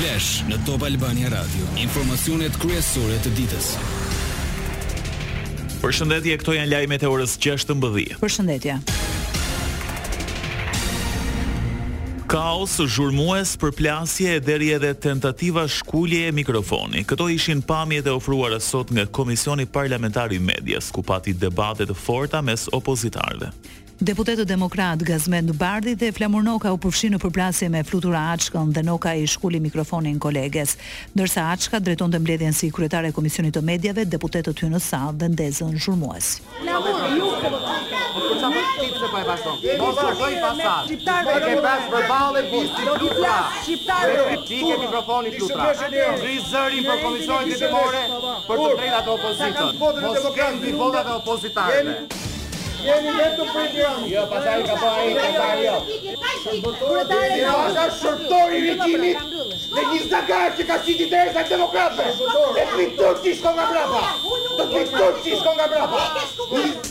Flash në Top Albania Radio, informacionet kryesore të ditës. Përshëndetje, këto janë lajmet e orës 16. Përshëndetje. Kaos, zhurmues, përplasje, deri edhe tentativa shkuljeje mikrofoni. Këto ishin pamjet e ofruara sot nga Komisioni Parlamentar i Medias, ku pati debate të forta mes opozitarëve. Deputetët demokratë Gazmend Bardhi dhe Flamur Noka u përfshinë në përplasje me Flutura Açkën dhe Noka i shkuli mikrofonin koleges. Ndërsa Açka drejtonte mbledhjen si kryetare e Komisionit të Mediave, deputetët hynë në sallë dhe ndezën zhurmues. Jeni vetëm për Indianët. Jo, pastaj ka po ai, pastaj jo. Kryetari i Pastaj shërtori i regjimit me një zagar që ka qiti Teresa demokratëve. E fli turqi shko nga brapa. Të fli turqi shko nga brapa.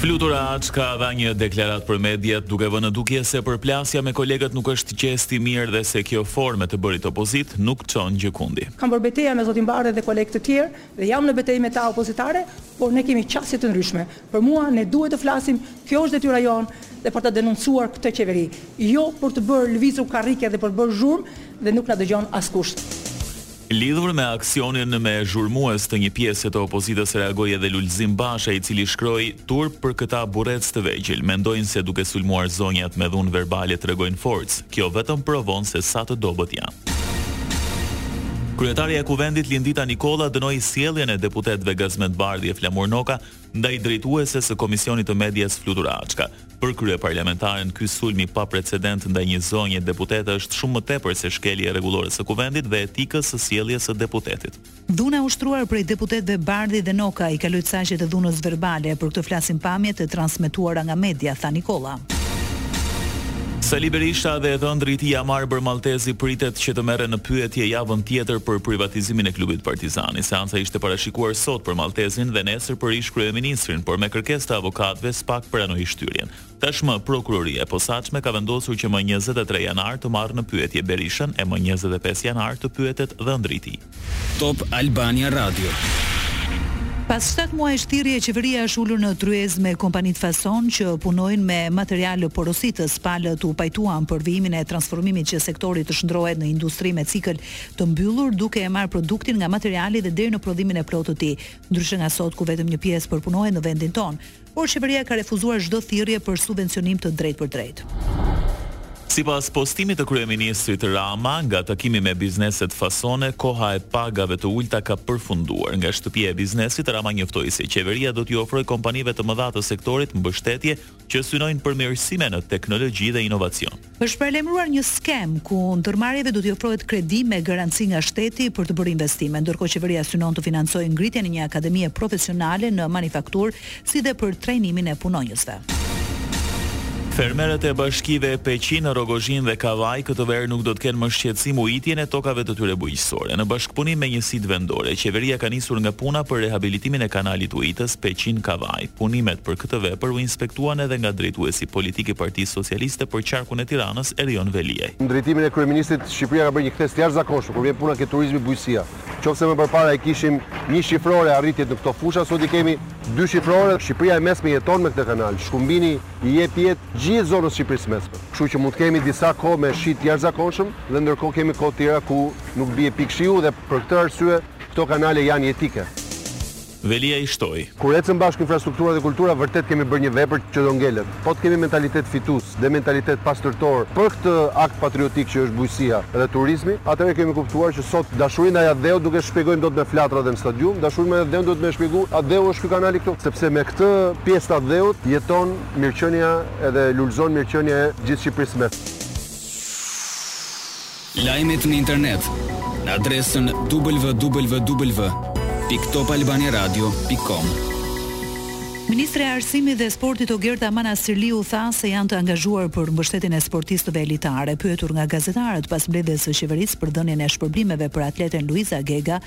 Flutura Açka dha një deklaratë për mediat duke vënë në dukje se përplasja me kolegët nuk është gjest i mirë dhe se kjo formë e të bërit opozitë nuk çon gjëkundi. Kam bërë betejë me zotin Bardhi dhe kolegë të tjerë. Dhe jam në betejë me ta opozitare, por ne kemi qasje të ndryshme. Për mua, ne duhet të flasim, kjo është detyra jonë dhe për të denoncuar këtë qeveri. Jo për të bërë lëvizur karrike dhe për të bërë zhurmë dhe nuk na dëgjon askush. Lidhur me aksionin me zhurmues të një pjese të opozitës reagoi edhe Lulzim Basha i cili shkroi, Turp për këta burrecë të vegjël, mendojnë se duke sulmuar zonjat me dhunë verbale tregojnë forcë. Kjo vetëm provon se sa të dobët janë. Kryetarja e Kuvendit Lindita Nikolla dënoi sjelljen e deputetëve Gazmend Bardhi e Flamur Noka ndaj drejtueses së Komisionit të Medias Flutura Açka. Për kryeparlamentaren ky sulm i paprecedent ndaj një zonje deputete është shumë më tepër se shkelje e rregullores së Kuvendit dhe etikës së sjelljes së deputetit. Dhuna e ushtruar prej deputetëve Bardhi dhe Noka i kaloi caqet e dhunës verbale, për këtë flasin pamjet e transmetuara nga media, tha Nikolla. Sali Berisha dhe dhëndri i tij Jamarbër Malltezi pritet që të merren në pyetje javën tjetër për privatizimin e klubit Partizani. Seanca ishte parashikuar sot për Malltezin dhe nesër për ish-kryeministrin, por me kërkesë të avokatëve SPAK pranoi shtyrjen. Tashmë Prokuroria e Posaçme ka vendosur që më njëzet e tre janar të marrë në pyetje Berishën e më njëzet e pesë janar të pyetet dhëndri i tij. Top Albania Radio. Pas shtatë muajsh thirrje qeveria është ulur në tryezë me kompanitë fason që punojnë me material porositës. Palët u pajtuan për vijimin e transformimit që sektori të shndërrohet në industri me cikël të mbyllur, duke e marrë produktin nga materiali dhe deri në prodhimin e plotë të tij. Ndryshe nga sot ku vetëm një pjesë përpunohet në vendin tonë, Por qeveria ka refuzuar çdo thirrje për subvencionim të drejtpërdrejtë. Sipas postimit të kryeministrit Rama, nga takimi me bizneset fasone, koha e pagave të ulëta ka përfunduar. Nga shtëpia e biznesit, Rama njoftoi se qeveria do t'iu ofrojë kompanive të mëdha të sektorit mbështetje që synojnë përmirësime në teknologji dhe inovacion. Është paralajmëruar një skemë ku ndërmarrjeve do t'i ofrohet kredi me garanci nga shteti për të bërë investime, ndërkohë qeveria synon të financojë ngritjen e një akademie profesionale në manifakturë si dhe për trajnimin e punonjësve. Fermerët e bashkive Peqin, Rrogozhinë dhe Kavajë këtë verë nuk do të kenë më shqetësim ujitjen e tokave të tyre bujqësore. Në bashkëpunim me njësitë vendore, qeveria ka nisur nga puna për rehabilitimin e kanalit ujitës Peqin-Kavajë. Punimet për këtë vepër u inspektuan edhe nga drejtuesi politik i Partisë Socialiste për qarkun e Tiranës, Erion Veliaj. Në drejtimin e kryeministrit, Shqipëria ka bërë një kthesë të jashtëzakonshme kur vjen puna ke turizmi bujqësia. Qoftë se më përpara i kishim njëshifrore arritjet në këto fusha, sot i kemi dyshifrore. Shqipëria e Mesme jeton me këtë kanal. Shkumbini i jep jetë gjithë zonës së Shqipërisë së Mesme. Kështu që mund të kemi disa kohë me shi të jashtëzakonshëm dhe ndërkohë kemi kohë tjera ku nuk bie pikë shiu dhe për këtë arsye këto kanale janë jetike. Veliaj shtoi. Kur ecën bashkë infrastruktura dhe kultura, vërtet kemi bërë një vepër që do ngelet. Po të kemi mentalitet fitues dhe mentalitet pastërtor për këtë akt patriotik që është bujqësia dhe turizmi, atëherë kemi kuptuar që sot dashurinë ndaj atdheut nuk e shpjegojmë dot me flatra dhe në stadium, dashurinë ndaj atdheut duhet me e shpjegu, atdheu është ky kanali këtu, sepse me këtë pjesë të atdheut jeton mirëqenia edhe lulëzon mirëqenia e gjithë Shqipërisë me. Lajmet në internet në adresën www.topalbaniaradio.com. Ministrja e Arsimit dhe Sportit Ogerta Manastirliu tha se janë të angazhuar për mbështetjen e sportistëve elitarë. E pyetur nga gazetarët pas mbledhjes së qeverisë për dhënien e shpërblimeve për atleten Luiza Gega,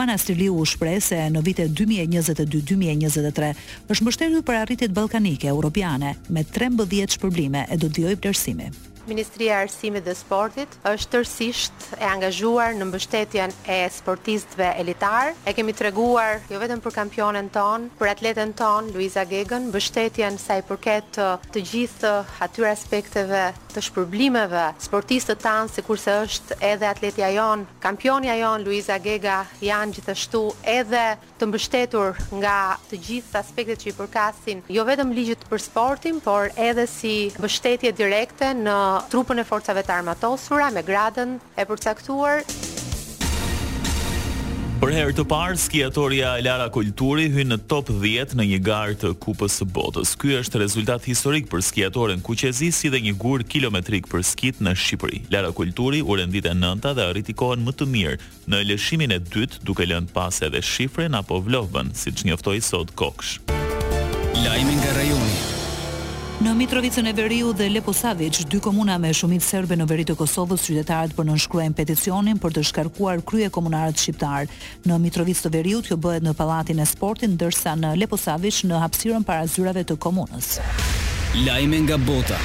Manastirliu u shpreh se në vitet dy mijë e njëzet e dy, dy mijë e njëzet e tre është mbështetur për arritjet ballkanike, europiane me trembëdhjetë shpërblime e do të vijojë vlerësimi. Ministria e Arsimit dhe Sportit është tërësisht e angazhuar në mbështetjen e sportistëve elitarë. E kemi treguar jo vetëm për kampionen tonë, për atleten tonë, Luiza Gegën, mbështetjen sa i përket të gjithë atyre aspekteve të shpërblimeve, sportistët tanë sikurse është edhe atletja jonë, kampionja jonë Luiza Gega janë gjithashtu edhe të mbështetur nga të gjithë aspektet që i përkasin jo vetëm ligjit për sportin, por edhe si mbështetje direkte në trupën e Forcave të Armatosura me gradën e përcaktuar. Për herë të parë, skiatorja Lara Colturi hyn në top dhjetë në një garë të Kupës së Botës. Ky është rezultat historik për skiatoren kuqezi si dhe një gur kilometrik për skitë në Shqipëri. Lara Colturi u rendit e nënta dhe arriti kohën më të mirë në lëshimin e dytë, duke lënë pas edhe shifrën apo vlofbën, siç njoftoi sot Koksh. Lajme nga rajoni. Në Mitrovicën e Veriut dhe Leposaviq, dy komuna me shumicë serbe në veri të Kosovës, qytetarët po nënshkruajnë peticionin për të shkarkuar kryekomunarët shqiptarë. Në Mitrovicë të Veriut kjo bëhet në Pallatin e Sportit, ndërsa në Leposaviq në hapësirën para zyrave të komunës. Lajme nga bota.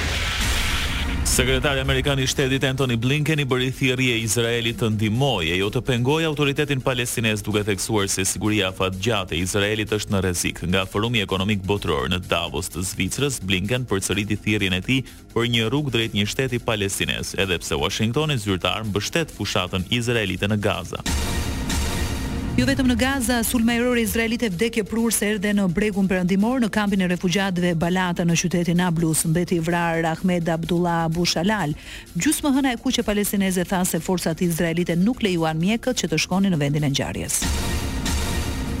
Sekretari amerikan i Shtetit Antony Blinken i bëri thirrje Izraelit të ndihmojë, e jo të pengojë Autoritetin Palestinez duke theksuar se siguria afatgjatë e Izraelit është në rrezik. Nga Forumi Ekonomik Botëror në Davos të Zvicrës, Blinken përsëriti thirrjen e tij për një rrugë drejt një shteti palestinez, edhe pse Uashingtoni zyrtar mbështet fushatën izraelite në Gaza. Jo vetëm në Gaza, sulme ajrore izraelite vdekjeprurëse erdhën në Bregun Perëndimor, në kampin e refugjatëve Balata në qytetin Nablus, mbeti i vrarë Ahmed Abdullah Abu Shalal. Gjysmëhëna e kuqe palestineze tha se forcat izraelite nuk lejuan mjekët që të shkonin në vendin e ngjarjes.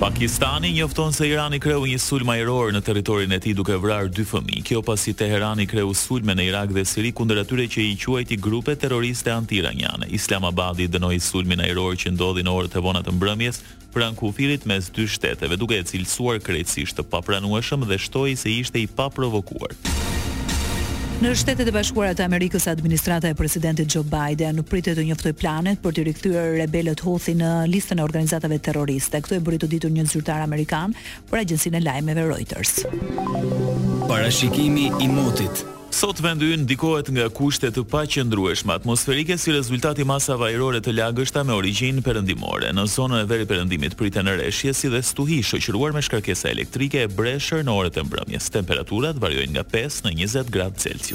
Pakistani njofton se Irani kreu një sulm ajror në territorin e tij duke vrarë dy fëmijë. Kjo pasi Teherani kreu sulme në Irak dhe Siri kundër atyre që i quajti grupe terroriste anti-iraniane. Islamabadi dënoi sulmin ajror që ndodhi në orët e vona të mbrëmjes pranë kufirit mes dy shteteve, duke e cilësuar krejtësisht të papranueshëm dhe shtoi se ishte i paprovokuar. Në Shtetet e Bashkuara të Amerikës administrata e presidentit Joe Biden pritet të njoftojë planet për t'i rikthyer rebelët Houthi në listën e organizatave terroriste. Këtë e bëri të ditur një zyrtar amerikan për agjencinë e lajmeve Reuters. Parashikimi i motit. Sot vendi ynë ndikohet nga kushte të paqëndrueshme atmosferike si rezultat i masave ajrore të lagështa me origjinë perëndimore. Në zonën e veriperëndimit priten reshje si dhe stuhi shoqëruar me shkarkesa elektrike. Trike e breshër në orët e mbrëmjes. Temperaturat variojnë nga pesë në njëzet gradë Celsius.